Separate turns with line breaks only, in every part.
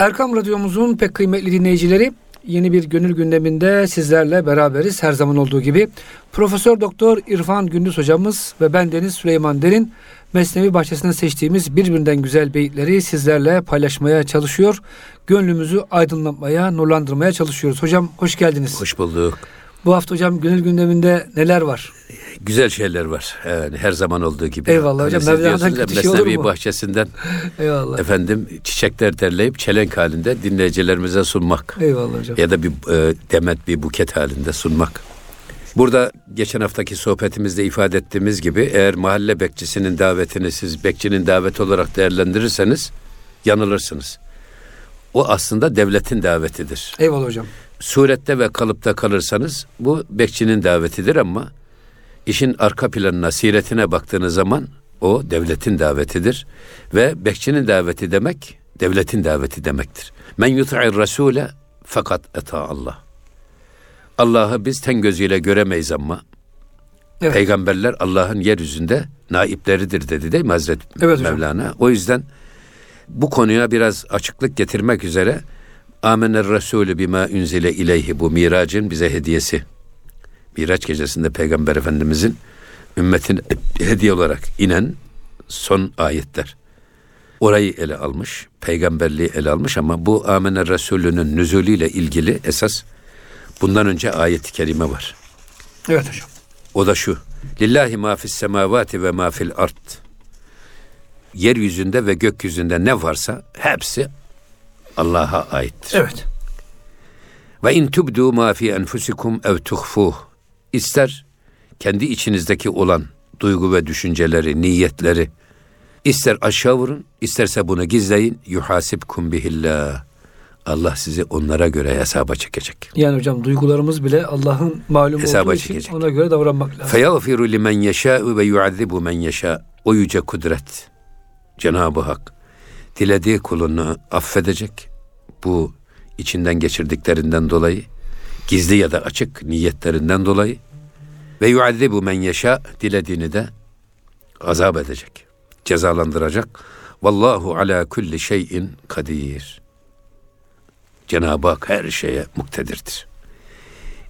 Erkam Radyomuzun pek kıymetli dinleyicileri yeni bir gönül gündeminde sizlerle beraberiz her zaman olduğu gibi. Profesör Doktor İrfan Gündüz hocamız ve ben Deniz Süleyman Derin Mesnevi Bahçesi'nden seçtiğimiz birbirinden güzel beyitleri sizlerle paylaşmaya çalışıyor. Gönlümüzü aydınlatmaya, nurlandırmaya çalışıyoruz. Hocam hoş geldiniz.
Hoş bulduk.
Bu hafta hocam gönül gündeminde neler var?
Güzel şeyler var. Yani her zaman olduğu gibi.
Eyvallah hocam.
Hani
Mevlana'dan kötü şey olur mu?
bahçesinden
Eyvallah.
efendim çiçekler derleyip çelenk halinde dinleyicilerimize sunmak.
Eyvallah hocam.
Ya da bir e, demet bir buket halinde sunmak. Burada geçen haftaki sohbetimizde ifade ettiğimiz gibi eğer mahalle bekçisinin davetini siz bekçinin daveti olarak değerlendirirseniz yanılırsınız. O aslında devletin davetidir.
Eyvallah hocam.
Surette ve kalıpta kalırsanız bu bekçinin davetidir ama işin arka planına, siretine baktığınız zaman o devletin davetidir ve bekçinin daveti demek devletin daveti demektir. Men yut'ir rasule fakat eta Allah. Allah'ı biz ten gözüyle göremeyiz ama
Evet.
peygamberler Allah'ın yeryüzünde naipleridir dedi değil mi Hazreti
Evet hocam.
Mevlana? O yüzden bu konuya biraz açıklık getirmek üzere Amener Resulü bima unzile ileyhi bu miracın bize hediyesi. Miraç gecesinde Peygamber Efendimizin ümmetin hediye olarak inen son ayetler. Orayı ele almış, peygamberliği ele almış ama bu Amener Resulü'nün nüzulüyle ilgili esas bundan önce ayet-i kerime var.
Evet hocam.
O da şu. Lillahi ma fis semavati ve ma fil art. Yeryüzünde ve gökyüzünde ne varsa hepsi Allah'a aittir.
Evet.
Ve in tubdu ma fi enfusikum ev tuhfuh. İster kendi içinizdeki olan duygu ve düşünceleri, niyetleri ister aşağı vurun, isterse bunu gizleyin. Yuhasibkum bihillah. Allah sizi onlara göre hesaba çekecek.
Yani hocam duygularımız bile Allah'ın malum
Hesaba
olduğu için
çekecek.
ona göre davranmak lazım.
Feyaghfiru limen yeşâ'u ve yu'azzibu men yeşâ. O yüce kudret. Cenab-ı Hak dilediği kulunu affedecek. Bu içinden geçirdiklerinden dolayı, gizli ya da açık niyetlerinden dolayı ve yu'azzibu men yeşâ dilediğini de azap edecek. Cezalandıracak. Vallahu ala kulli şeyin kadir. Cenab-ı Hak her şeye muktedirdir.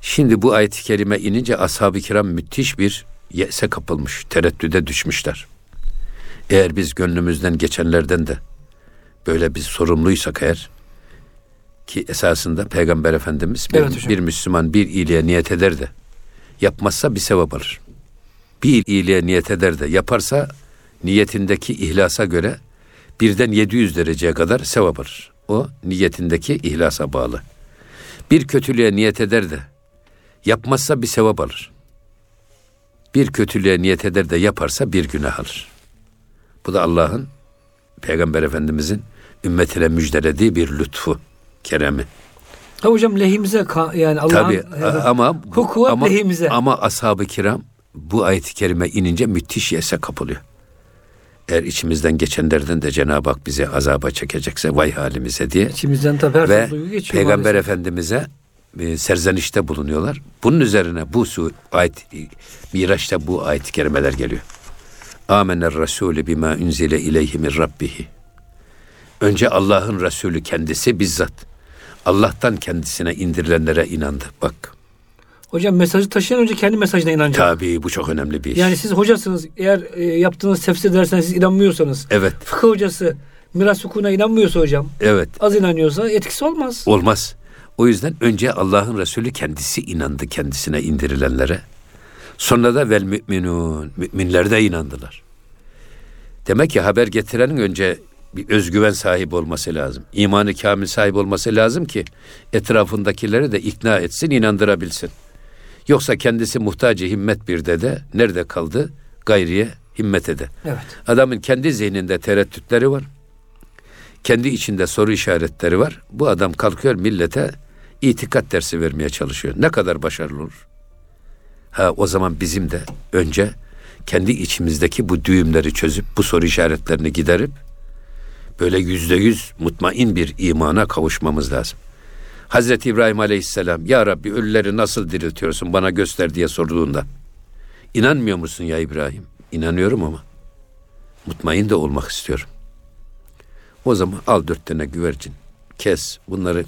Şimdi bu ayet-i kerime inince ashab-ı kiram müthiş bir yese kapılmış, tereddüde düşmüşler. Eğer biz gönlümüzden geçenlerden de böyle bir sorumluysak eğer ki esasında Peygamber Efendimiz bir,
Evet hocam.
bir Müslüman bir iyiliğe niyet eder de yapmazsa bir sevap alır. Bir iyiliğe niyet eder de yaparsa niyetindeki ihlasa göre birden 700 dereceye kadar sevap alır. O niyetindeki ihlasa bağlı. Bir kötülüğe niyet eder de yapmazsa bir sevap alır. Bir kötülüğe niyet eder de yaparsa bir günah alır. Bu da Allah'ın Peygamber Efendimizin ümmetine müjdelediği bir lütfu, keremi.
Ha hocam lehimize yani Allah'ın
Tabii a- ama
hukuku
ama,
lehimize.
ama ashab-ı kiram bu ayet-i kerime inince müthiş yese kapılıyor. Eğer içimizden geçenlerden de Cenab-ı Hak bizi azaba çekecekse vay halimize diye
İçimizden tabii her
ve
duygu geçiyor
Peygamber
maalesef.
Efendimiz'e e, serzenişte bulunuyorlar. Bunun üzerine bu su ayet Miraç'ta bu ayet-i kerimeler geliyor. Amener Resulü bima unzile ileyhi min rabbihi. Önce Allah'ın Resulü kendisi bizzat Allah'tan kendisine indirilenlere inandı. Bak
Hocam mesajı taşıyan önce kendi mesajına inanacak.
tabii bu çok önemli bir iş.
Yani siz hocasınız. Eğer e, yaptığınız tefsir dersine siz inanmıyorsanız.
Evet,
Fıkıh hocası miras hukukuna inanmıyorsa hocam.
evet.
Az inanıyorsa etkisi olmaz.
Olmaz. O yüzden önce Allah'ın Resulü kendisi inandı kendisine indirilenlere. Sonra da vel müminun. Müminler de inandılar. Demek ki haber getirenin önce bir özgüven sahibi olması lazım. İmanı kamil sahibi olması lazım ki etrafındakileri de ikna etsin, inandırabilsin. Yoksa kendisi muhtacı himmet bir dede nerede kaldı? Gayriye himmet ede.
Evet.
Adamın kendi zihninde tereddütleri var. Kendi içinde soru işaretleri var. Bu adam kalkıyor millete itikat dersi vermeye çalışıyor. Ne kadar başarılı olur? Ha o zaman bizim de önce kendi içimizdeki bu düğümleri çözüp bu soru işaretlerini giderip böyle yüzde yüz mutmain bir imana kavuşmamız lazım. Hazreti İbrahim Aleyhisselam ya Rabbi ölüleri nasıl diriltiyorsun bana göster diye sorduğunda inanmıyor musun ya İbrahim? İnanıyorum ama mutmain de olmak istiyorum. O zaman al dört tane güvercin kes. Bunları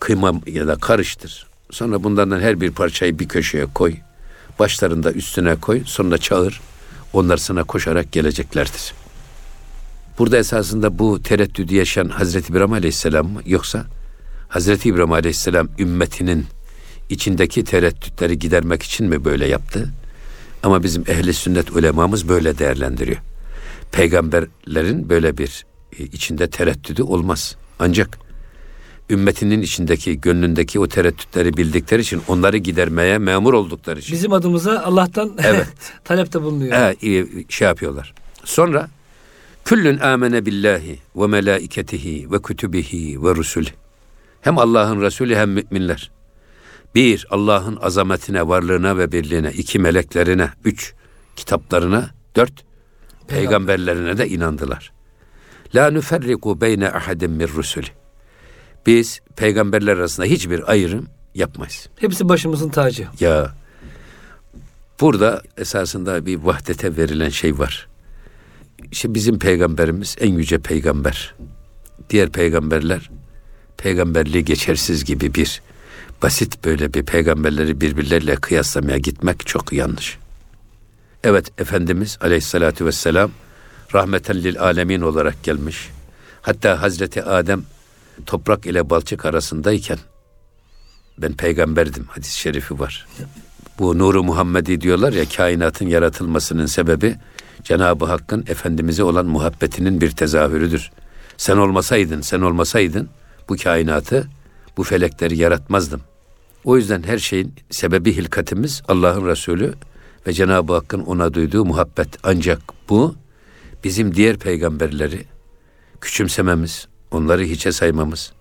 kıyma ya da karıştır. Sonra bunlardan her bir parçayı bir köşeye koy. Başlarında üstüne koy. Sonra çağır. Onlar sana koşarak geleceklerdir. Burada esasında bu tereddüdü yaşayan Hazreti İbrahim Aleyhisselam mı? Yoksa Hazreti İbrahim Aleyhisselam ümmetinin içindeki tereddütleri gidermek için mi böyle yaptı? Ama bizim ehli sünnet ulemamız böyle değerlendiriyor. Peygamberlerin böyle bir e, içinde tereddüdü olmaz. Ancak ümmetinin içindeki, gönlündeki o tereddütleri bildikleri için onları gidermeye memur oldukları için.
Bizim adımıza Allah'tan
Evet.
talepte bulunuyor.
İyi, şey yapıyorlar. Sonra küllün amene billahi ve melaiketihi ve kütübihi ve rusulü. Hem Allah'ın Resulü hem müminler. Bir, Allah'ın azametine, varlığına ve birliğine. iki meleklerine. Üç, kitaplarına. Dört, peygamberlerine de inandılar. La nüferriku beyne ahadin min rusulü. Biz peygamberler arasında hiçbir ayrım yapmayız.
Hepsi başımızın tacı.
Ya burada esasında bir vahdete verilen şey var. İşte bizim peygamberimiz en yüce peygamber. Diğer peygamberler peygamberliği geçersiz gibi bir basit böyle bir peygamberleri birbirleriyle kıyaslamaya gitmek çok yanlış. Evet Efendimiz aleyhissalatü vesselam rahmeten lil alemin olarak gelmiş. Hatta Hazreti Adem toprak ile balçık arasındayken ben peygamberdim hadis-i şerifi var. Bu nuru Muhammedi diyorlar ya kainatın yaratılmasının sebebi Cenab-ı Hakk'ın Efendimiz'e olan muhabbetinin bir tezahürüdür. Sen olmasaydın, sen olmasaydın bu kainatı, bu felekleri yaratmazdım. O yüzden her şeyin sebebi hilkatimiz Allah'ın Resulü ve Cenab-ı Hakk'ın ona duyduğu muhabbet. Ancak bu bizim diğer peygamberleri küçümsememiz, onları hiçe saymamız,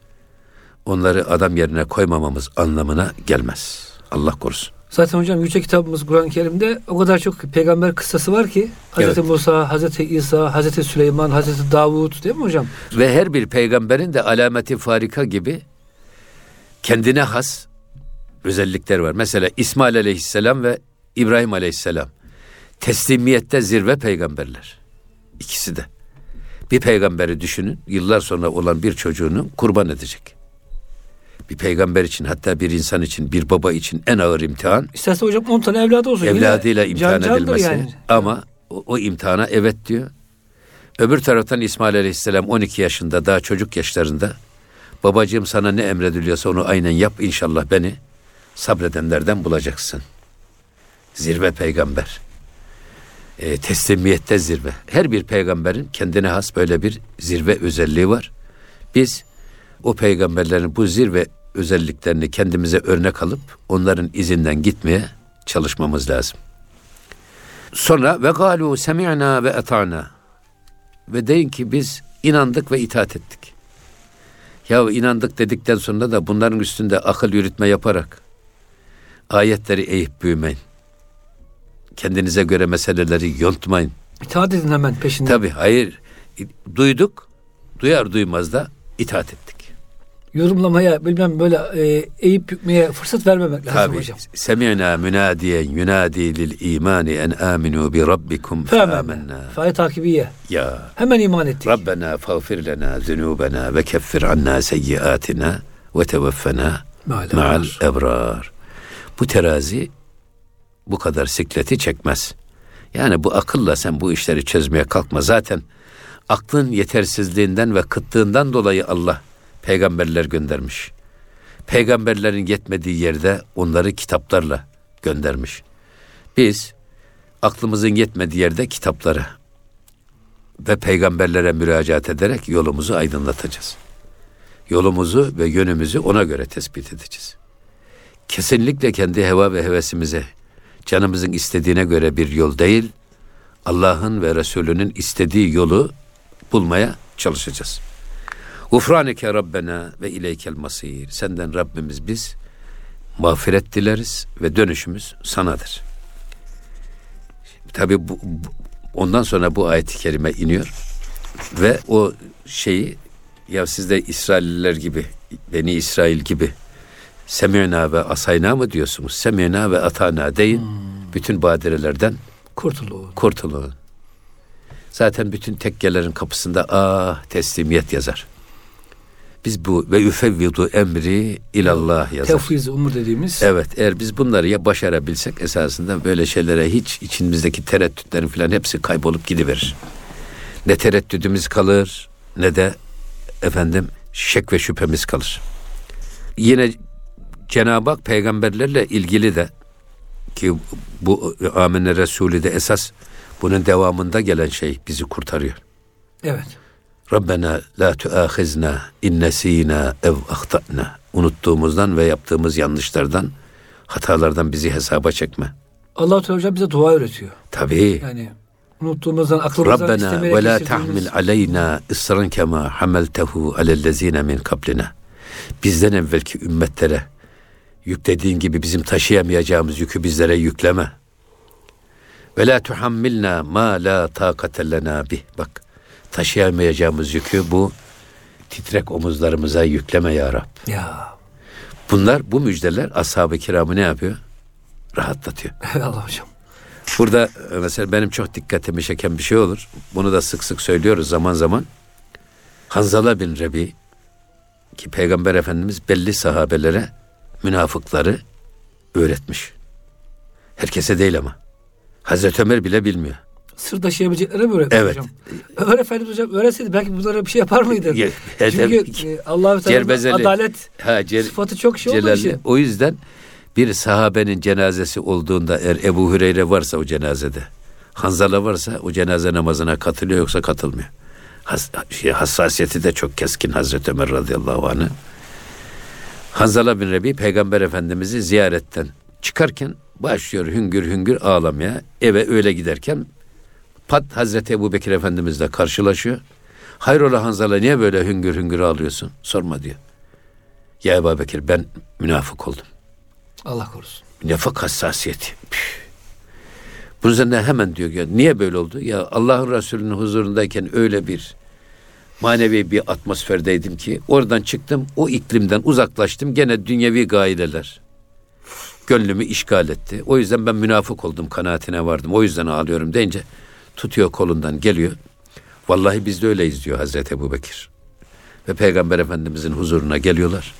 onları adam yerine koymamamız anlamına gelmez. Allah korusun.
Zaten hocam yüce kitabımız Kur'an-ı Kerim'de o kadar çok peygamber kıssası var ki Hazreti
Evet.
Musa, Hazreti İsa, Hazreti Süleyman, Hazreti Davud değil mi hocam?
Ve her bir peygamberin de alameti farika gibi kendine has özellikler var. Mesela İsmail aleyhisselam ve İbrahim aleyhisselam teslimiyette zirve peygamberler. İkisi de. Bir peygamberi düşünün, yıllar sonra olan bir çocuğunu kurban edecek. Bir peygamber için hatta bir insan için, bir baba için en ağır imtihan
İsterse hocam 10 tane evladı olsun. Yine
evladıyla imtihan
can candır
edilmesi.
yani.
Ama o, o imtihana evet diyor. Öbür taraftan İsmail Aleyhisselam 12 yaşında daha çocuk yaşlarında babacığım sana ne emrediliyorsa onu aynen yap inşallah beni sabredenlerden bulacaksın. Zirve peygamber. E, teslimiyette zirve. Her bir peygamberin kendine has böyle bir zirve özelliği var. Biz o peygamberlerin bu zirve özelliklerini kendimize örnek alıp onların izinden gitmeye çalışmamız lazım. Sonra ve galu semi'na ve eta'na ve deyin ki biz inandık ve itaat ettik. Ya inandık dedikten sonra da bunların üstünde akıl yürütme yaparak ayetleri eğip büyümeyin. Kendinize göre meseleleri yontmayın.
İtaat edin hemen peşinden.
Tabi hayır duyduk duyar duymaz da itaat ettik.
Yorumlamaya bilmem böyle e, eğip bükmeye fırsat vermemek lazım
Tabi
hocam.
semi'na münadiyen yunadi lil imani en aminu bi rabbikum fe amennâ.
Faye takibiye.
Ya
Hemen iman ettik.
Rabbena fagfir lena zunubena ve keffir anna seyyiatina ve tevaffena
Ma'al ebrar.
Bu terazi bu kadar sikleti çekmez. Yani bu akılla sen bu işleri çözmeye kalkma. Zaten aklın yetersizliğinden ve kıtlığından dolayı Allah peygamberler göndermiş. Peygamberlerin yetmediği yerde onları kitaplarla göndermiş. Biz aklımızın yetmediği yerde kitaplara ve peygamberlere müracaat ederek yolumuzu aydınlatacağız. Yolumuzu ve yönümüzü ona göre tespit edeceğiz. Kesinlikle kendi heva ve hevesimize, canımızın istediğine göre bir yol değil, Allah'ın ve Resulünün istediği yolu bulmaya çalışacağız. Gufraneke Rabbena ve ileykel masir. Senden Rabbimiz biz mağfiret dileriz ve dönüşümüz sanadır. Tabi bu, ondan sonra bu ayet-i kerime iniyor ve o şeyi ya siz de İsrailliler gibi, Beni İsrail gibi Semina ve asayna mı diyorsunuz? Semina ve atana deyin. Bütün badirelerden
Kurtuluğu.
kurtulun. Zaten bütün tekkelerin kapısında ah teslimiyet yazar. Biz bu ve üfevvidu emri ilallah yazar.
Tefviz umur dediğimiz.
Evet eğer biz bunları ya başarabilsek esasında böyle şeylere hiç içimizdeki tereddütlerin falan hepsi kaybolup gidiverir. Ne tereddüdümüz kalır ne de efendim şek ve şüphemiz kalır. Yine Cenab-ı Hak peygamberlerle ilgili de ki bu Amenna Resulü de esas bunun devamında gelen şey bizi kurtarıyor.
Evet.
Rabbena la tuahizna in nesina ev ahtana. Unuttuğumuzdan ve yaptığımız yanlışlardan, hatalardan bizi hesaba çekme.
Allah Teala bize dua öğretiyor.
Tabii.
Yani unuttuğumuzdan aklımızdan
Rabbena ve la tahmil aleyna ısran kema hameltehu alellezine min kablina. Bizden evvelki ümmetlere yüklediğin gibi bizim taşıyamayacağımız yükü bizlere yükleme. Ve la tuhammilna ma la takate lena bih. Bak taşıyamayacağımız yükü bu titrek omuzlarımıza yükleme ya Rab.
Ya.
Bunlar bu müjdeler ashab-ı kiramı ne yapıyor? Rahatlatıyor.
Allah hocam.
Burada e, mesela benim çok dikkatimi çeken bir şey olur. Bunu da sık sık söylüyoruz zaman zaman. Hanzala bin Rebi ki Peygamber Efendimiz belli sahabelere münafıkları öğretmiş. Herkese değil ama. Hazreti Ömer bile bilmiyor.
Sır taşıyabilecekleri mi öğretmiş
Evet.
hocam? Ömer Efendimiz hocam öğretseydi belki bunlara bir şey yapar mıydı? Çünkü e, Allah-u Teala'nın adalet
Ha, Cel-
sıfatı çok şey olduğu
Celalli.
için.
O yüzden bir sahabenin cenazesi olduğunda eğer Ebu Hüreyre varsa o cenazede, Hanzala varsa o cenaze namazına katılıyor yoksa katılmıyor. Has, şey, hassasiyeti de çok keskin Hazreti Ömer radıyallahu anh'ı. Hanzala bin Rebi peygamber efendimizi ziyaretten çıkarken başlıyor hüngür hüngür ağlamaya. Eve öyle giderken pat Hazreti Ebu Bekir Efendimizle karşılaşıyor. Hayrola Hanzala niye böyle hüngür hüngür ağlıyorsun? Sorma diyor. Ya Ebu Bekir ben münafık oldum.
Allah korusun.
Nefak hassasiyeti. Püh. Bunun üzerine hemen diyor ya niye böyle oldu? Ya Allah'ın Resulü'nün huzurundayken öyle bir manevi bir atmosferdeydim ki oradan çıktım o iklimden uzaklaştım gene dünyevi gaileler gönlümü işgal etti. O yüzden ben münafık oldum kanaatine vardım. O yüzden ağlıyorum deyince tutuyor kolundan geliyor. Vallahi biz de öyleyiz diyor Hazreti Ebu Bekir. Ve Peygamber Efendimizin huzuruna geliyorlar.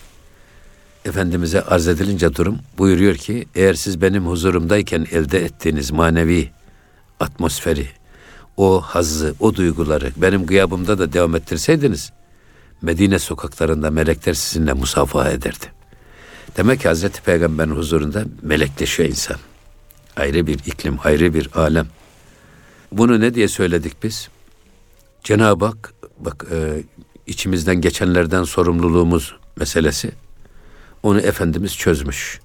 Efendimiz'e arz edilince durum buyuruyor ki eğer siz benim huzurumdayken elde ettiğiniz manevi atmosferi, o hazzı, o duyguları benim gıyabımda da devam ettirseydiniz Medine sokaklarında melekler sizinle musafaha ederdi. Demek ki Hazreti Peygamber'in huzurunda melekleşiyor insan. Ayrı bir iklim, ayrı bir alem. Bunu ne diye söyledik biz? Cenab-ı Hak bak e, içimizden geçenlerden sorumluluğumuz meselesi onu Efendimiz çözmüş.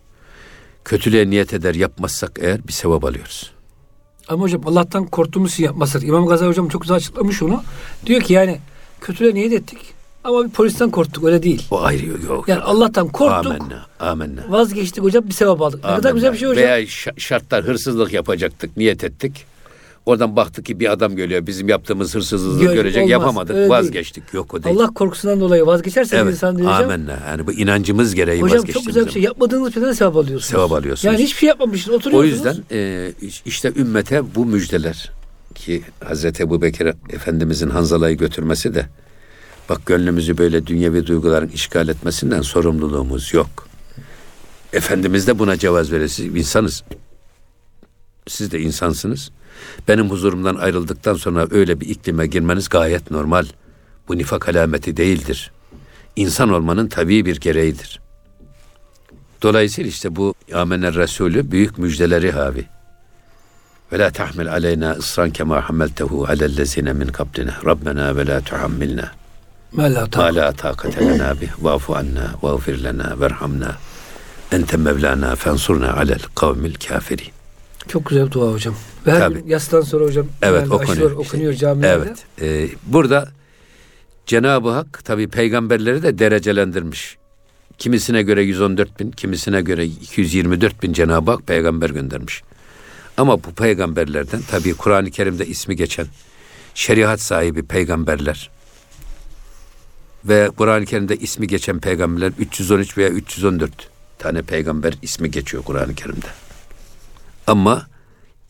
Kötülüğe niyet eder yapmazsak eğer bir sevap alıyoruz.
Ama hocam Allah'tan korktuğumuz için yapmazsak. İmam Gazali hocam çok güzel açıklamış onu. Diyor ki yani kötülüğe niyet ettik ama bir polisten korktuk öyle değil.
O ayrı yok. yok.
Yani Allah'tan korktuk.
Amenna, amenna.
Vazgeçtik hocam bir sevap aldık. Ne kadar güzel bir şey hocam.
Veya şartlar hırsızlık yapacaktık, niyet ettik. Oradan baktık ki bir adam geliyor. Bizim yaptığımız hırsızlığı
Gör-
görecek
olmaz,
yapamadık.
öyle değil.
Vazgeçtik. Yok o değil.
Allah korkusundan dolayı vazgeçerseniz
evet.
insan hocam.
Amenna. Yani bu inancımız gereği
Hocam çok güzel bir şey. Yapmadığınız şeyden sevap alıyorsunuz.
Sevap alıyorsunuz.
Yani hiçbir şey yapmamışsınız.
O
Oturuyorsunuz.
yüzden e, işte ümmete bu müjdeler ki Hazreti Ebu Bekir Efendimizin Hanzala'yı götürmesi de bak gönlümüzü böyle dünyevi duyguların işgal etmesinden sorumluluğumuz yok. Efendimiz de buna cevaz verir. Siz insanız. Siz de insansınız. Benim huzurumdan ayrıldıktan sonra öyle bir iklime girmeniz gayet normal. Bu nifak alameti değildir. İnsan olmanın tabii bir gereğidir. Dolayısıyla işte bu Amener Resulü büyük müjdeleri havi. Ve la tahmil aleyna ısran kema hammeltehu alellezine min kablina. Rabbena ve la tuhammilna. Ma la takate lena bih. Vafu anna, vağfir lena, verhamna. Ente mevlana fensurna alel kavmil kafirin.
Çok güzel bir dua hocam. Ve her
Tabii.
gün yastan sonra hocam
Evet okunuyor.
aşılıyor, okunuyor camilerde.
Evet. e, burada Cenab-ı Hak tabi peygamberleri de derecelendirmiş. Kimisine göre 114 bin, kimisine göre 224 bin Cenab-ı Hak peygamber göndermiş. Ama bu peygamberlerden tabi Kur'an-ı Kerim'de ismi geçen şeriat sahibi peygamberler ve Kur'an-ı Kerim'de ismi geçen peygamberler 313 veya 314 tane peygamber ismi geçiyor Kur'an-ı Kerim'de. Ama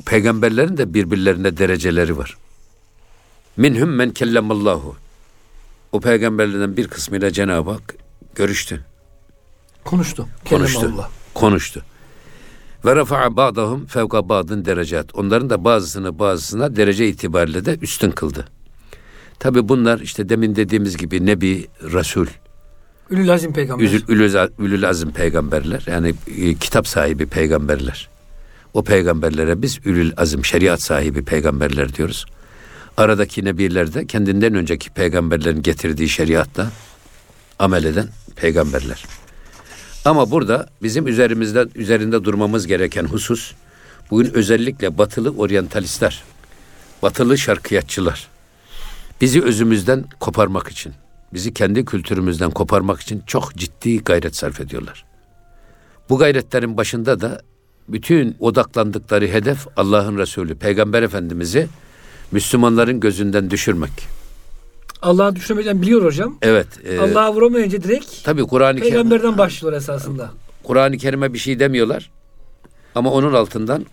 peygamberlerin de birbirlerine dereceleri var. Minhum men kellemallahu. O peygamberlerden bir kısmıyla Cenab-ı Hak görüştü.
Konuştu.
Konuştu.
Allah.
Konuştu. Ve rafa'a ba'dahum fevka ba'dın derecat. Onların da bazısını bazısına derece itibariyle de üstün kıldı. Tabi bunlar işte demin dediğimiz gibi Nebi, Resul,
Ülül Azim peygamber.
Üzül, ülül, ülül azim peygamberler yani e, kitap sahibi peygamberler. O peygamberlere biz ülül azim şeriat sahibi peygamberler diyoruz. Aradaki nebiler de kendinden önceki peygamberlerin getirdiği şeriatla amel eden peygamberler. Ama burada bizim üzerimizden üzerinde durmamız gereken husus bugün özellikle batılı oryantalistler, batılı şarkıyatçılar bizi özümüzden koparmak için, bizi kendi kültürümüzden koparmak için çok ciddi gayret sarf ediyorlar. Bu gayretlerin başında da bütün odaklandıkları hedef Allah'ın Resulü, Peygamber Efendimiz'i Müslümanların gözünden düşürmek.
Allah'ı düşünmeden biliyor hocam.
Evet. E,
Allah'a vuramayınca direkt
tabii Kur'an-ı Kerim,
peygamberden başlıyorlar esasında.
Kur'an-ı Kerim'e bir şey demiyorlar. Ama onun altından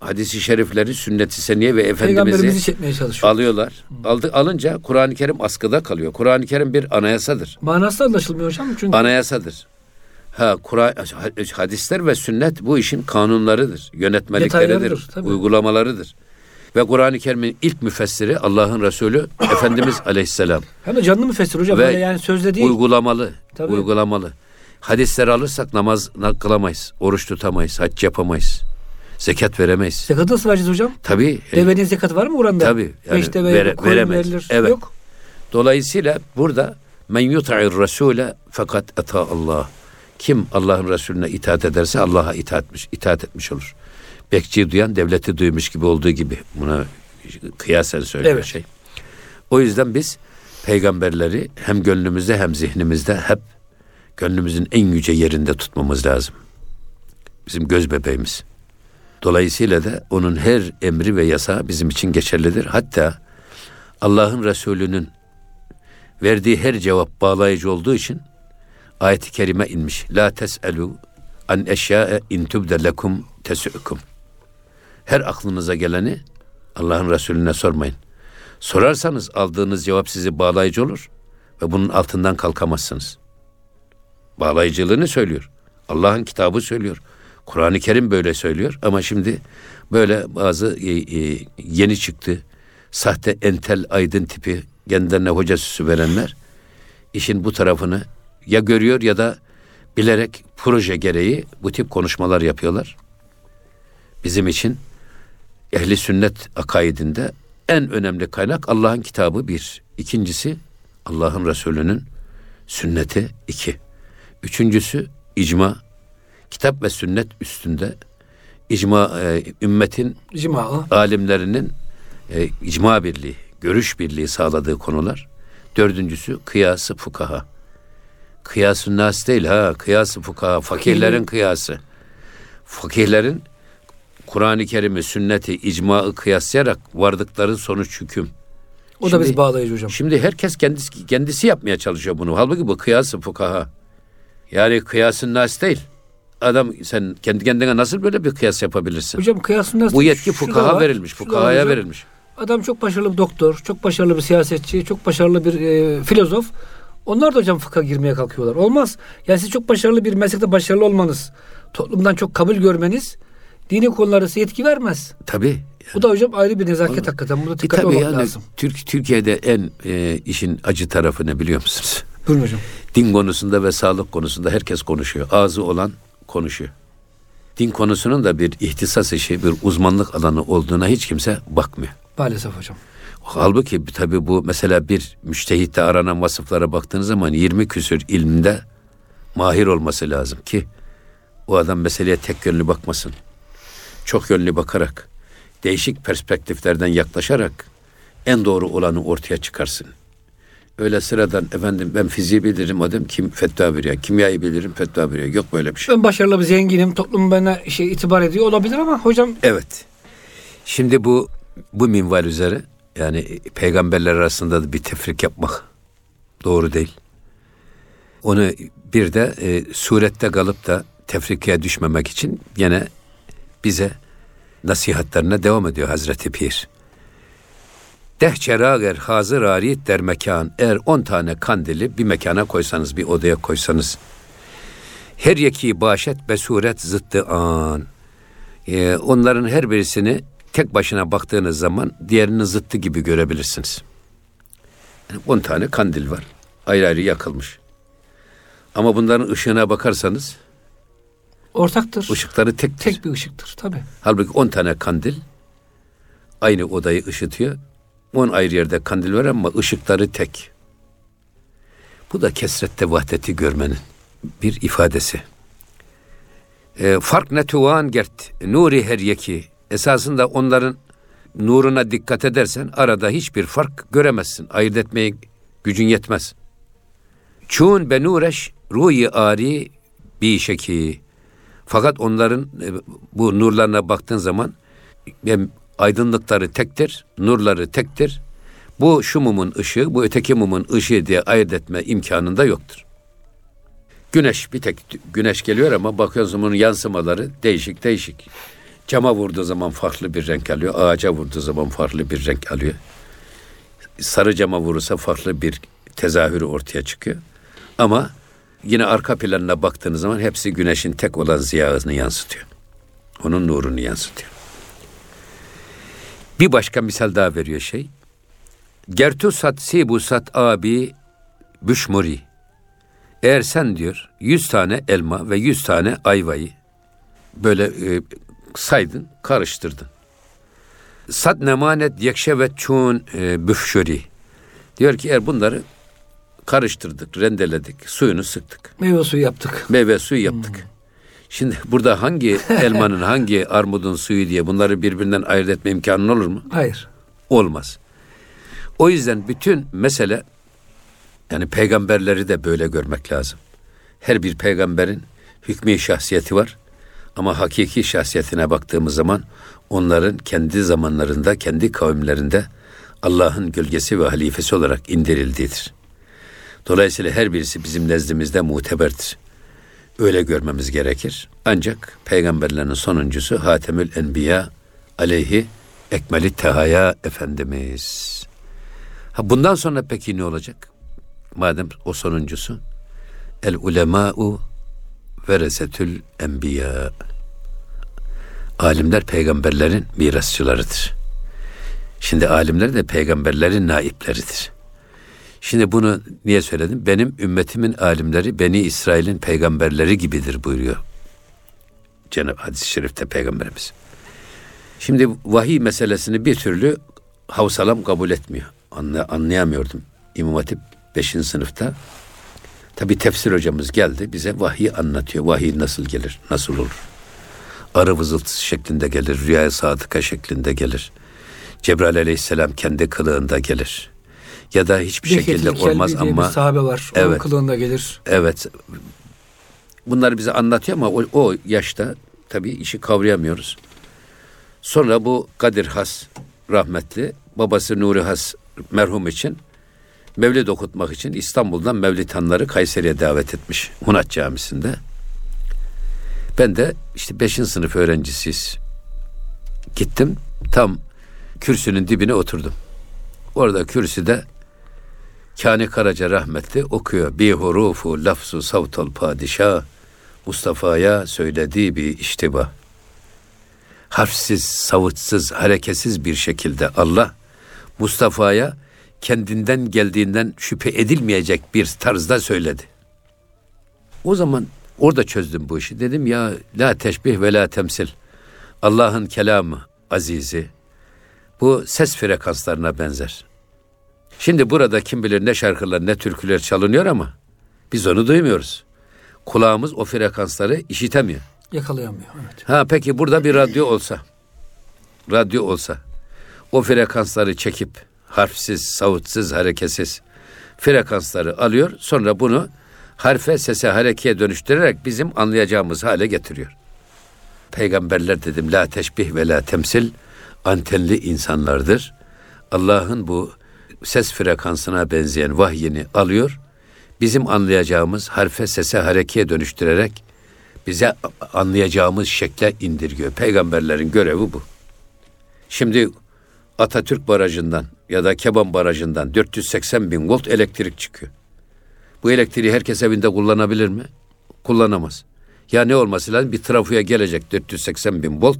hadisi şerifleri, sünnet-i seniye ve Efendimiz'i alıyorlar. Aldı, alınca Kur'an-ı Kerim askıda kalıyor. Kur'an-ı Kerim bir anayasadır.
Manası anlaşılmıyor hocam. Çünkü
Anayasadır. Ha, Kur'an, hadisler ve sünnet bu işin kanunlarıdır, yönetmelikleridir, uygulamalarıdır. Ve Kur'an-ı Kerim'in ilk müfessiri Allah'ın Resulü Efendimiz Aleyhisselam.
hem de canlı müfessir hocam.
Ve
yani sözde değil.
Uygulamalı,
Tabii.
uygulamalı. Hadisleri alırsak namaz kılamayız, oruç tutamayız, hac yapamayız, zekat veremeyiz.
Zekat nasıl vereceğiz hocam?
Tabii. e,
Devenin zekatı var mı Kur'an'da?
Tabii, yani
Beş deve
vere- veremeyiz.
verilir.
Evet.
Yok.
Dolayısıyla burada men yuta'ir rasule fakat ata Allah. Kim Allah'ın Resulüne itaat ederse Allah'a itaat etmiş, itaat etmiş olur. Bekçiyi duyan devleti duymuş gibi olduğu gibi. Buna kıyasen söylüyor
Evet.
şey. O yüzden biz peygamberleri hem gönlümüzde hem zihnimizde hep gönlümüzün en yüce yerinde tutmamız lazım. Bizim göz bebeğimiz. Dolayısıyla da onun her emri ve yasağı bizim için geçerlidir. Hatta Allah'ın Resulü'nün verdiği her cevap bağlayıcı olduğu için ayet-i kerime inmiş. La tes'elu an eşya'e in tubde lekum tesü'kum. Her aklınıza geleni Allah'ın Resulüne sormayın. Sorarsanız aldığınız cevap sizi bağlayıcı olur ve bunun altından kalkamazsınız. Bağlayıcılığını söylüyor. Allah'ın kitabı söylüyor. Kur'an-ı Kerim böyle söylüyor ama şimdi böyle bazı e, e, yeni çıktı sahte entel aydın tipi kendilerine hoca süsü verenler işin bu tarafını ya görüyor ya da bilerek proje gereği bu tip konuşmalar yapıyorlar. Bizim için ehli sünnet akaidinde en önemli kaynak Allah'ın kitabı bir. İkincisi Allah'ın Resulü'nün sünneti iki. Üçüncüsü icma. Kitap ve sünnet üstünde icma e, ümmetin
Cima.
alimlerinin e, icma birliği, görüş birliği sağladığı konular. Dördüncüsü kıyası fukaha. Kıyası nas değil ha, kıyası fukaha, fakirlerin kıyası. Fakirlerin Kur'an-ı Kerim'i, sünneti, icmaı kıyaslayarak vardıkları sonuç hüküm.
O da
Şimdi-
biz bağlayıcı hocam.
Şimdi herkes kendisi kendisi yapmaya çalışıyor bunu. Halbuki bu kıyası fukaha. Yani kıyasın nas değil. Adam sen kendi kendine nasıl böyle bir kıyas yapabilirsin?
Hocam kıyasında
Bu yetki
da
fukaha
var,
verilmiş,
da
fukahaya
hocam.
verilmiş.
Adam çok başarılı bir doktor, çok başarılı bir siyasetçi, çok başarılı bir e, filozof. Onlar da hocam fıkha girmeye kalkıyorlar. Olmaz. Yani siz çok başarılı bir meslekte başarılı olmanız, toplumdan çok kabul görmeniz dini konularda size yetki vermez.
Tabii.
Bu da hocam ayrı bir nezaket hakikaten. Burada
E
dikkatli
tabii
olmak
yani
lazım.
Türk, Türkiye'de en e, işin acı tarafı ne biliyor musunuz?
Buyurun hocam.
Din konusunda ve sağlık konusunda herkes konuşuyor. Ağzı olan konuşuyor. Din konusunun da bir ihtisas işi, bir uzmanlık alanı olduğuna hiç kimse bakmıyor.
Maalesef hocam.
Halbuki tabii bu mesela bir müştehitte aranan vasıflara baktığınız zaman 20 küsür ilminde mahir olması lazım ki o adam meseleye tek yönlü bakmasın. Çok yönlü bakarak, değişik perspektiflerden yaklaşarak en doğru olanı ortaya çıkarsın. Öyle sıradan efendim ben fiziği bilirim adam kim fetva veriyor. Kimyayı bilirim fetva veriyor. Yok böyle bir şey.
Ben başarılı bir zenginim, toplum bana şey itibar ediyor olabilir ama hocam
Evet. Şimdi bu bu minval üzere yani peygamberler arasında da bir tefrik yapmak doğru değil. Onu bir de e, surette kalıp da tefrikaya düşmemek için yine bize nasihatlerine devam ediyor Hazreti Pir. Dehçerager hazır ariyet der mekan. Eğer on tane kandili bir mekana koysanız, bir odaya koysanız. Her yeki başet besuret zıttı an. Ee, onların her birisini tek başına baktığınız zaman diğerinin zıttı gibi görebilirsiniz. Yani 10 tane kandil var. Ayrı ayrı yakılmış. Ama bunların ışığına bakarsanız
Ortaktır.
ışıkları tek
Tek bir ışıktır tabi.
Halbuki 10 tane kandil aynı odayı ışıtıyor. 10 ayrı yerde kandil var ama ışıkları tek. Bu da kesrette vahdeti görmenin bir ifadesi. E, fark ne tuvan gert nuri her yeki. Esasında onların nuruna dikkat edersen arada hiçbir fark göremezsin. Ayırt etmeye gücün yetmez. Çun benureş ruyi ari bir şeki. Fakat onların e, bu nurlarına baktığın zaman aydınlıkları tektir, nurları tektir. Bu şu mumun ışığı, bu öteki mumun ışığı diye ayırt etme imkanında yoktur. Güneş bir tek güneş geliyor ama bakıyorsun bunun yansımaları değişik değişik. Cama vurduğu zaman farklı bir renk alıyor, ağaca vurduğu zaman farklı bir renk alıyor. Sarı cama vurursa farklı bir tezahürü ortaya çıkıyor. Ama yine arka planına baktığınız zaman hepsi güneşin tek olan ziyasını yansıtıyor. Onun nurunu yansıtıyor. Bir başka misal daha veriyor şey. Gertu sat sibu sat abi büşmuri. Eğer sen diyor yüz tane elma ve yüz tane ayvayı böyle e, saydın, karıştırdın. Sat nemanet yekşe ve çun e, büfşuri. Diyor ki eğer bunları karıştırdık, rendeledik, suyunu sıktık.
Meyve suyu yaptık.
Meyve suyu yaptık. Hmm. Şimdi burada hangi elmanın, hangi armudun suyu diye bunları birbirinden ayırt etme imkanın olur mu?
Hayır.
Olmaz. O yüzden bütün mesele yani peygamberleri de böyle görmek lazım. Her bir peygamberin hükmü şahsiyeti var. Ama hakiki şahsiyetine baktığımız zaman onların kendi zamanlarında, kendi kavimlerinde Allah'ın gölgesi ve halifesi olarak indirildiğidir. Dolayısıyla her birisi bizim nezdimizde muteberdir. Öyle görmemiz gerekir. Ancak peygamberlerin sonuncusu Hatemül Enbiya aleyhi ekmeli tehaya Efendimiz. Ha bundan sonra peki ne olacak? Madem o sonuncusu. El ulema'u veresetül enbiya. Alimler peygamberlerin mirasçılarıdır. Şimdi alimler de peygamberlerin naipleridir. Şimdi bunu niye söyledim? Benim ümmetimin alimleri Beni İsrail'in peygamberleri gibidir buyuruyor. Cenab-ı hadis-i şerifte peygamberimiz. Şimdi vahiy meselesini bir türlü havsalam kabul etmiyor. Anlay anlayamıyordum. İmam Hatip 5. sınıfta tabi tefsir hocamız geldi bize vahiy anlatıyor. Vahiy nasıl gelir, nasıl olur? Arı vızıltısı şeklinde gelir, rüyaya sadıka şeklinde gelir. Cebrail aleyhisselam kendi kılığında gelir ya da hiçbir
Dehyetil
şekilde olmaz
diye
ama
bir sahabe var.
Evet.
Onun kılığında gelir.
evet bunları bize anlatıyor ama o, o yaşta tabii işi kavrayamıyoruz. Sonra bu Kadir Has rahmetli babası Nuri Has merhum için mevlid okutmak için İstanbul'dan mevlitanları Kayseri'ye davet etmiş Hunat Camisi'nde. Ben de işte 5. sınıf öğrencisiyiz. Gittim tam kürsünün dibine oturdum. Orada kürsüde Kani Karaca rahmetli okuyor. Bi hurufu lafzu savtal padişah Mustafa'ya söylediği bir iştiba. Harfsiz, savutsız, hareketsiz bir şekilde Allah Mustafa'ya kendinden geldiğinden şüphe edilmeyecek bir tarzda söyledi. O zaman orada çözdüm bu işi. Dedim ya la teşbih ve la temsil. Allah'ın kelamı azizi bu ses frekanslarına benzer. Şimdi burada kim bilir ne şarkılar ne türküler çalınıyor ama biz onu duymuyoruz. Kulağımız o frekansları işitemiyor.
Yakalayamıyor. Evet.
Ha peki burada bir radyo olsa, radyo olsa, o frekansları çekip harfsiz, savutsuz, hareketsiz frekansları alıyor. Sonra bunu harfe, sese, harekeye dönüştürerek bizim anlayacağımız hale getiriyor. Peygamberler dedim la teşbih ve la temsil antenli insanlardır. Allah'ın bu ses frekansına benzeyen vahyini alıyor. Bizim anlayacağımız harfe, sese, harekeye dönüştürerek bize anlayacağımız şekle indirgiyor. Peygamberlerin görevi bu. Şimdi Atatürk Barajı'ndan ya da Keban Barajı'ndan 480 bin volt elektrik çıkıyor. Bu elektriği herkes evinde kullanabilir mi? Kullanamaz. Ya ne olması lazım? Bir trafoya gelecek 480 bin volt.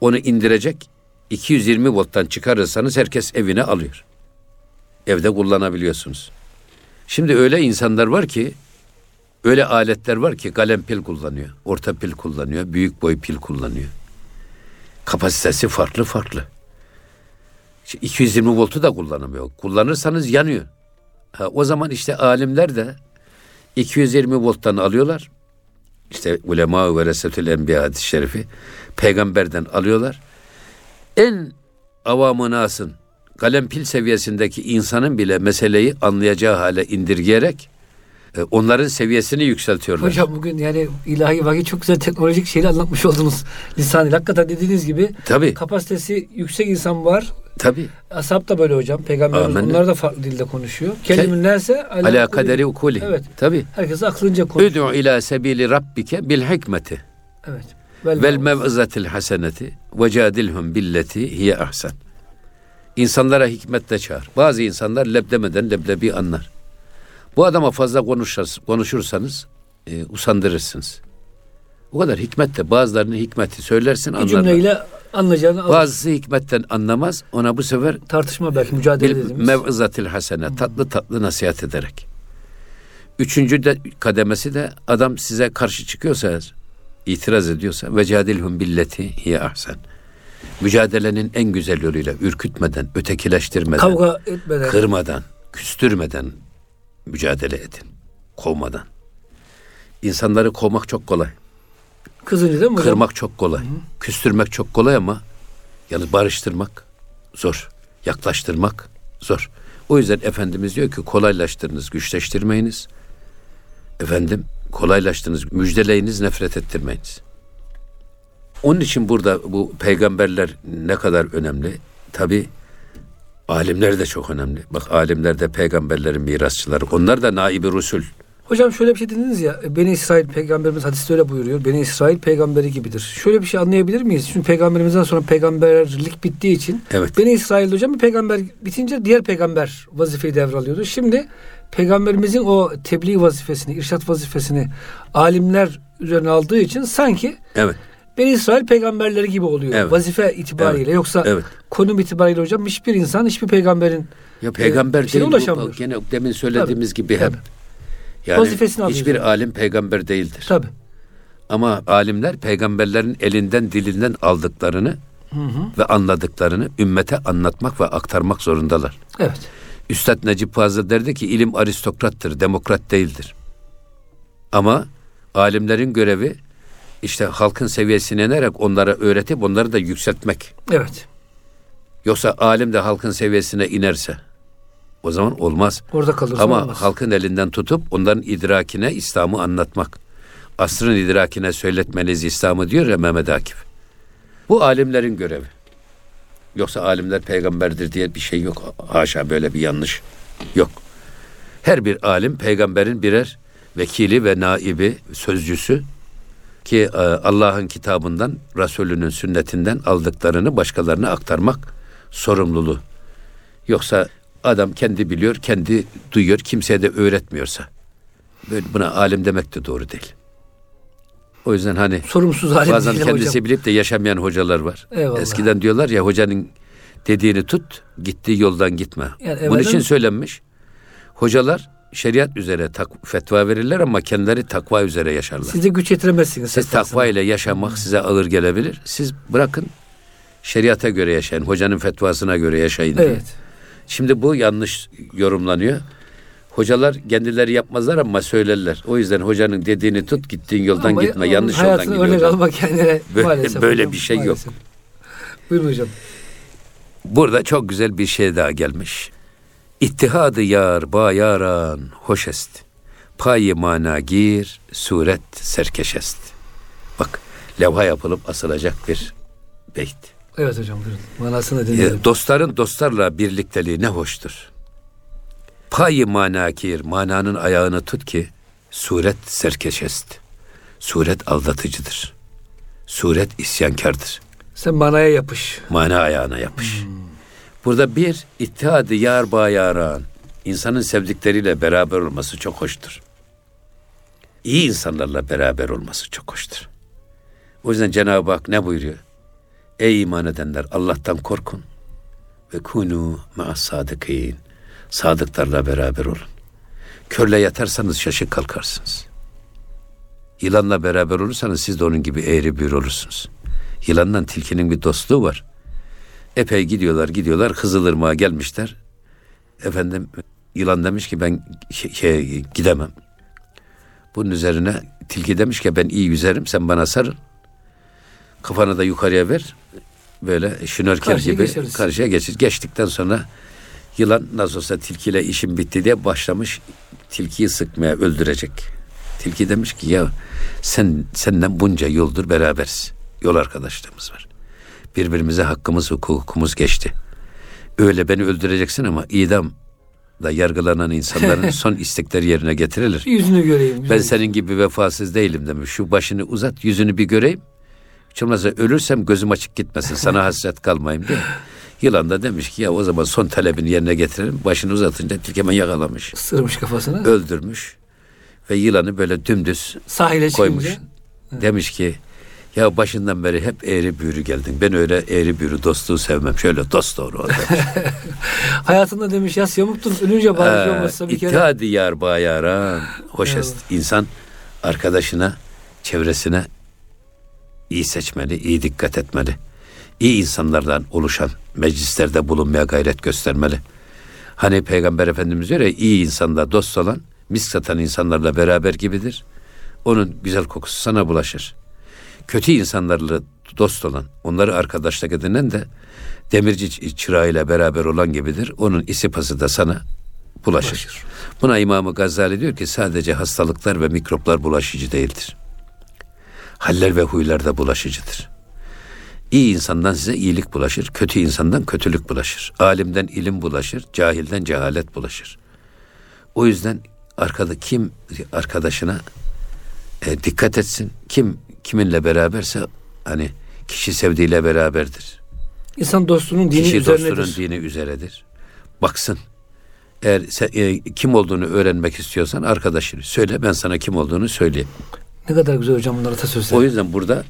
Onu indirecek. 220 volttan çıkarırsanız herkes evine alıyor. Evde kullanabiliyorsunuz. Şimdi öyle insanlar var ki öyle aletler var ki kalem pil kullanıyor, orta pil kullanıyor, büyük boy pil kullanıyor. Kapasitesi farklı farklı. 220 voltu da kullanamıyor. Kullanırsanız yanıyor. Ha, o zaman işte alimler de 220 volttan alıyorlar. İşte ulema ve resetül enbiya hadis-i şerifi peygamberden alıyorlar. En avamı nasın kalem pil seviyesindeki insanın bile meseleyi anlayacağı hale indirgeyerek e, onların seviyesini yükseltiyorlar.
Hocam bugün yani ilahi vahiy çok güzel teknolojik şeyle anlatmış oldunuz lisanıyla. Hakikaten dediğiniz gibi
Tabii.
kapasitesi yüksek insan var.
Tabii.
Ashab da böyle hocam. Peygamberimiz
Amenna.
onlar da farklı dilde konuşuyor. Kelimin neyse
Ala kaderi ukuli.
Evet.
Tabii.
Herkes aklınca konuşuyor.
Üd'u ila sebili rabbike bil hikmeti
Evet.
vel mev'izatil haseneti ve cadilhum billeti hiye ahsen. İnsanlara hikmetle çağır. Bazı insanlar leb demeden leblebi anlar. Bu adama fazla konuşursanız, konuşursanız e, usandırırsınız. O kadar hikmetle bazılarının hikmeti söylersin
bir
anlarlar.
cümleyle anlayacağını alır.
Bazısı hikmetten anlamaz. Ona bu sefer
tartışma belki mücadele
bil
dediğimiz.
mev'izatil hasene tatlı tatlı nasihat ederek. Üçüncü de kademesi de adam size karşı çıkıyorsa itiraz ediyorsa ve cadilhum billeti hiye ahsen. Mücadelenin en güzel yoluyla ürkütmeden, ötekileştirmeden,
Kavga etmeden.
kırmadan, küstürmeden mücadele edin. Kovmadan. İnsanları kovmak çok kolay.
Kızınca değil mi?
Kırmak çok kolay. Küstürmek çok kolay ama yalnız barıştırmak zor. Yaklaştırmak zor. O yüzden Efendimiz diyor ki kolaylaştırınız, güçleştirmeyiniz. Efendim kolaylaştırınız, müjdeleyiniz, nefret ettirmeyiniz. Onun için burada bu peygamberler ne kadar önemli? Tabi alimler de çok önemli. Bak alimler de peygamberlerin mirasçıları. Onlar da naibi rusul.
Hocam şöyle bir şey dediniz ya. Beni İsrail peygamberimiz hadiste öyle buyuruyor. Beni İsrail peygamberi gibidir. Şöyle bir şey anlayabilir miyiz? Çünkü peygamberimizden sonra peygamberlik bittiği için
Evet.
Beni İsrail hocam bir peygamber bitince diğer peygamber vazifeyi devralıyordu. Şimdi peygamberimizin o tebliğ vazifesini, irşat vazifesini alimler üzerine aldığı için sanki
Evet.
Beni İsrail peygamberleri gibi oluyor.
Evet.
Vazife itibariyle.
Evet.
Yoksa
Evet.
konum itibariyle hocam hiçbir insan hiçbir peygamberin
Ya peygamber
şeye
değil bu. Gene demin söylediğimiz gibi hep.
Tabii.
Yani
Vazifesini alıyor
hiçbir alim peygamber değildir.
tabi.
Ama alimler peygamberlerin elinden dilinden aldıklarını ve anladıklarını ümmete anlatmak ve aktarmak zorundalar.
Evet.
Üstad Necip Fazıl derdi ki ilim aristokrattır, demokrat değildir. Ama alimlerin görevi işte halkın seviyesine inerek onlara öğretip onları da yükseltmek.
Evet.
Yoksa alim de halkın seviyesine inerse o zaman olmaz.
Orada kalırsa
Ama
olmaz.
halkın elinden tutup onların idrakine İslam'ı anlatmak. Asrın idrakine söyletmeniz İslam'ı diyor ya Mehmet Akif. Bu alimlerin görevi. Yoksa alimler peygamberdir diye bir şey yok. Haşa böyle bir yanlış yok. Her bir alim peygamberin birer vekili ve naibi, sözcüsü ki e, Allah'ın kitabından, Resulünün sünnetinden aldıklarını başkalarına aktarmak sorumluluğu. Yoksa adam kendi biliyor, kendi duyuyor, kimseye de öğretmiyorsa böyle buna alim demek de doğru değil. O yüzden hani
Sorumsuz alim
bazen
değil
kendisi
hocam.
bilip de yaşamayan hocalar var.
Eyvallah.
Eskiden diyorlar ya hocanın dediğini tut, gittiği yoldan gitme.
Yani
Bunun için söylenmiş. Hocalar şeriat üzere tak, fetva verirler ama kendileri takva üzere yaşarlar.
Siz de güç yetiremezsiniz.
Siz takva ile yaşamak size ağır gelebilir. Siz bırakın şeriata göre yaşayın. Hocanın fetvasına göre yaşayın diye. Şimdi bu yanlış yorumlanıyor. Hocalar kendileri yapmazlar ama söylerler. O yüzden hocanın dediğini tut gittiğin yoldan
Ama
gitme. Yanlış yoldan
hayatını örnek
gidiyorsun.
almak kendine
Böyle-
maalesef.
böyle
hocam,
bir şey yok.
maalesef. Buyurun hocam.
Burada çok güzel bir şey daha gelmiş. İttihadı yar bayaran hoş est. Payi mana gir suret serkeş est. Bak levha yapılıp asılacak bir beyt.
Evet hocam buyurun. Manasını
E,
dinleyelim.
dostların dostlarla birlikteliği ne hoştur. Payi mana gir mananın ayağını tut ki suret serkeş est. Suret aldatıcıdır. Suret isyankardır.
Sen manaya yapış.
Mana ayağına yapış. Burada bir ittihadı yar bayaran. İnsanın sevdikleriyle beraber olması çok hoştur. İyi insanlarla beraber olması çok hoştur. O yüzden Cenab-ı Hak ne buyuruyor? Ey iman edenler Allah'tan korkun ve kunu ma sadıkîn. Sadıklarla beraber olun. Körle yatarsanız şaşık kalkarsınız. Yılanla beraber olursanız siz de onun gibi eğri büğür olursunuz. Yılanla tilkinin bir dostluğu var. Epey gidiyorlar gidiyorlar Kızılırmak'a gelmişler. Efendim yılan demiş ki ben şey, şey, gidemem. Bunun üzerine tilki demiş ki ben iyi yüzerim sen bana sarıl. Kafanı da yukarıya ver. Böyle şnörkel
Karşıya
gibi
geçeriz.
karşıya geçir. Geçtikten sonra yılan nasıl olsa tilkiyle işim bitti diye başlamış tilkiyi sıkmaya öldürecek. Tilki demiş ki ya sen senden bunca yıldır beraberiz. Yol arkadaşlığımız var. Birbirimize hakkımız, hukukumuz geçti. Öyle beni öldüreceksin ama idam da yargılanan insanların son istekleri yerine getirilir.
Yüzünü göreyim.
Ben senin gibi vefasız değilim demiş. Şu başını uzat, yüzünü bir göreyim. Hiç olmazsa ölürsem gözüm açık gitmesin. Sana hasret kalmayayım diye. Yılan da demiş ki ya o zaman son talebini yerine getirelim. Başını uzatınca tilki hemen yakalamış.
Sırmış kafasını.
Öldürmüş. Ve yılanı böyle dümdüz
Sahile
koymuş.
çıkınca.
Demiş ki ya başından beri hep eğri büğrü geldin. Ben öyle eğri büğrü dostluğu sevmem. Şöyle dost doğru ol.
Hayatında demiş yas yamuktun. Ölünce bari
Ha,
olmazsa bir kere.
İttihadi yar bayaran. Hoş. İnsan arkadaşına, çevresine iyi seçmeli, iyi dikkat etmeli. İyi insanlardan oluşan meclislerde bulunmaya gayret göstermeli. Hani Peygamber Efendimiz diyor ya iyi insanda dost olan misk satan insanlarla beraber gibidir. Onun güzel kokusu sana bulaşır. Kötü insanlarla dost olan, onları arkadaşlık edinen de demirci çırağıyla beraber olan gibidir. Onun isipası da sana bulaşır.
Bulaşır.
Buna İmam-ı Gazali diyor ki sadece hastalıklar ve mikroplar bulaşıcı değildir. Haller ve huylar da bulaşıcıdır. İyi insandan size iyilik bulaşır, kötü insandan kötülük bulaşır. Alimden ilim bulaşır, cahilden cehalet bulaşır. O yüzden arkada kim arkadaşına e, dikkat etsin. Kim kiminle beraberse hani kişi sevdiğiyle beraberdir.
İnsan dostunun dini
Kişi
üzerinedir.
dostunun dini üzeredir. Baksın. Eğer sen, e, kim olduğunu öğrenmek istiyorsan arkadaşını söyle ben sana kim olduğunu söyleyeyim.
Ne kadar güzel hocam bunlar atasözleri.
O yüzden burada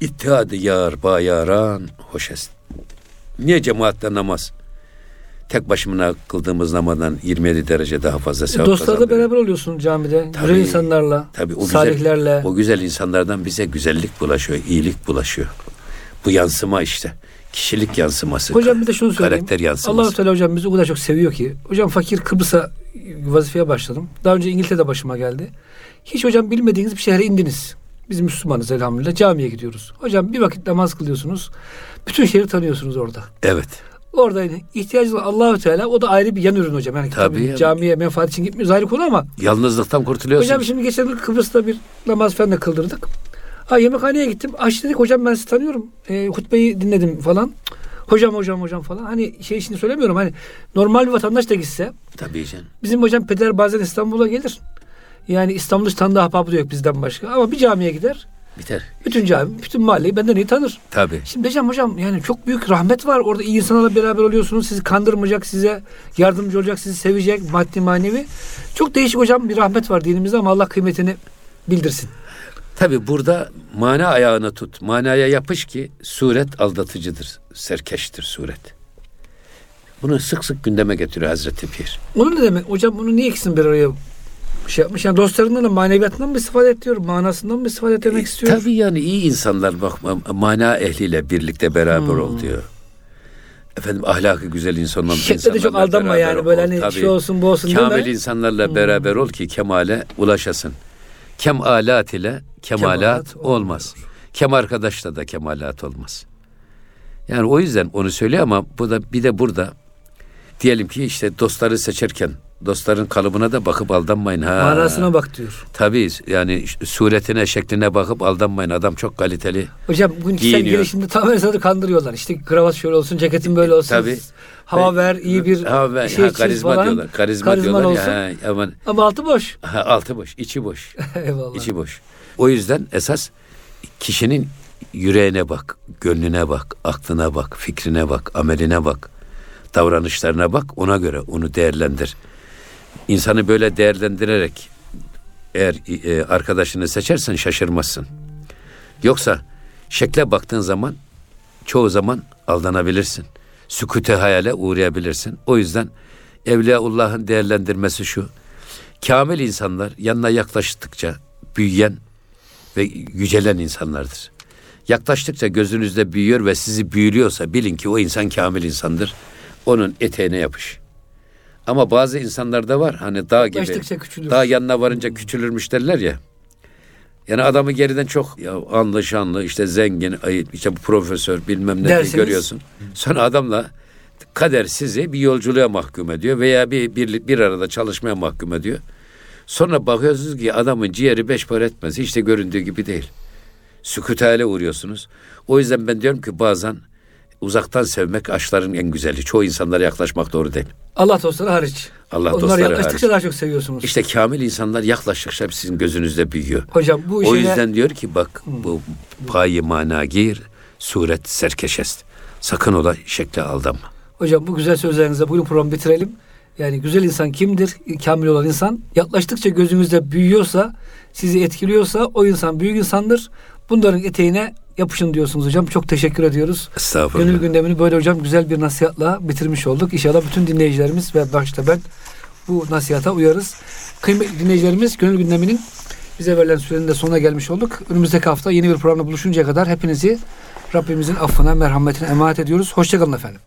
ittihadı yar bayaran hoşest. Niye cemaatle namaz? Tek başımına kıldığımız namazdan 27 derece daha fazla sevap
E, Dostlarla beraber oluyorsun camide.
Tabii.
Güzel insanlarla.
Tabii o
salihlerle.
güzel, o güzel insanlardan bize güzellik bulaşıyor, iyilik bulaşıyor. Bu yansıma işte. Kişilik yansıması.
Hocam bir de şunu söyleyeyim.
Karakter yansıması.
allah Teala hocam bizi o kadar çok seviyor ki. Hocam fakir Kıbrıs'a vazifeye başladım. Daha önce İngiltere'de başıma geldi. Hiç hocam bilmediğiniz bir şehre indiniz. Biz Müslümanız elhamdülillah. Camiye gidiyoruz. Hocam bir vakit namaz kılıyorsunuz. Bütün şehri tanıyorsunuz orada.
Evet.
Orada ihtiyacınız olan Allahu Teala o da ayrı bir yan ürün hocam. Yani
Tabii
tabii camiye menfaat için gitmiyoruz ayrı konu ama
Yalnızlıktan kurtuluyorsun.
Hocam şimdi geçen gün Kıbrıs'ta bir namaz falan da kıldırdık. Ha yemekhaneye gittim. Aç dedik hocam ben sizi tanıyorum. E, hutbeyi dinledim falan. Hocam hocam hocam falan. Hani şey şimdi söylemiyorum hani normal bir vatandaş da gitse
Tabii canım.
bizim hocam peder bazen İstanbul'a gelir. Yani İstanbul'da tanıdığı ahbabı da yok bizden başka. Ama bir camiye gider.
Biter.
Bütün cami, bütün mahalleyi benden iyi tanır.
Tabii.
Şimdi hocam hocam yani çok büyük rahmet var. Orada iyi insanlarla beraber oluyorsunuz. Sizi kandırmayacak, size yardımcı olacak, sizi sevecek maddi manevi. Çok değişik hocam bir rahmet var dinimizde ama Allah kıymetini bildirsin.
Tabii burada mana ayağını tut. Manaya yapış ki suret aldatıcıdır. Serkeştir suret. Bunu sık sık gündeme getiriyor Hazreti Pir.
Onun ne demek? Hocam bunu niye ikisini bir araya şey yapmış? Yani dostlarından da maneviyatından mı istifade ediyor? Manasından mı istifade etmek istiyor?
Tabii yani iyi insanlar bak ma- mana ehliyle birlikte beraber
Hmm.
ol diyor. Efendim ahlakı güzel insanlar.
Şekle de çok aldanma yani böyle
ol.
hani
Tabii.
şey olsun bu olsun
Kamil
deme.
insanlarla beraber ol ki kemale ulaşasın. Kemalat ile kemalat,
Kemalat
olmaz. Kem arkadaşla da kemalat olmaz. Yani o yüzden onu söylüyor ama bu da bir de burada diyelim ki işte dostları seçerken dostların kalıbına da bakıp aldanmayın ha.
Manasına bak diyor.
Tabii yani suretine, şekline bakıp aldanmayın. Adam çok kaliteli.
Hocam bugün kişisel
Giyiniyor.
gelişimde tamamen insanı kandırıyorlar. İşte kravat şöyle olsun, ceketin böyle olsun.
Tabii.
Hava ver, iyi bir
ha, ve-
şey
ha, karizma
falan.
diyorlar. Karizma
Karizman
diyorlar
olsun.
ya. Ha, aman,
Ama altı boş.
ha, altı boş, içi boş.
Eyvallah.
İçi boş. O yüzden esas kişinin yüreğine bak, gönlüne bak, aklına bak, fikrine bak, ameline bak. Davranışlarına bak, ona göre onu değerlendir. İnsanı böyle değerlendirerek eğer e, arkadaşını seçersen şaşırmazsın. Yoksa şekle baktığın zaman çoğu zaman aldanabilirsin. Sükute hayale uğrayabilirsin. O yüzden Evliyaullah'ın değerlendirmesi şu. Kamil insanlar yanına yaklaştıkça büyüyen ve yücelen insanlardır. Yaklaştıkça gözünüzde büyüyor ve sizi büyülüyorsa bilin ki o insan kamil insandır. Onun eteğine yapış. Ama bazı insanlarda var hani dağ gibi. Dağ yanına varınca küçülürmüş derler ya. Yani adamı geriden çok ya anlı şanlı işte zengin, işte profesör bilmem ne
Dersiniz.
görüyorsun. Sonra adamla kader sizi bir yolculuğa mahkum ediyor veya bir, bir, bir arada çalışmaya mahkum ediyor. Sonra bakıyorsunuz ki adamın ciğeri beş para etmez. Hiç de göründüğü gibi değil. Sükût hale uğruyorsunuz. O yüzden ben diyorum ki bazen uzaktan sevmek aşkların en güzeli. Çoğu insanlara yaklaşmak doğru değil.
Allah dostları hariç.
Allah
Onlar
dostları
yaklaştıkça
hariç.
daha çok seviyorsunuz.
İşte kamil insanlar yaklaştıkça sizin gözünüzde büyüyor.
Hocam bu
O
işe
yüzden diyor ki bak bu payi mana gir, suret serkeşest. Sakın ola şekle aldanma.
Hocam bu güzel sözlerinizle bugün programı bitirelim. Yani güzel insan kimdir? Kamil olan insan. Yaklaştıkça gözünüzde büyüyorsa, sizi etkiliyorsa o insan büyük insandır. Bunların eteğine yapışın diyorsunuz hocam. Çok teşekkür ediyoruz.
Estağfurullah.
Gönül gündemini böyle hocam güzel bir nasihatla bitirmiş olduk. İnşallah bütün dinleyicilerimiz ve başta ben bu nasihata uyarız. Kıymetli dinleyicilerimiz gönül gündeminin bize verilen sürenin de sonuna gelmiş olduk. Önümüzdeki hafta yeni bir programda buluşuncaya kadar hepinizi Rabbimizin affına, merhametine emanet ediyoruz. Hoşçakalın efendim.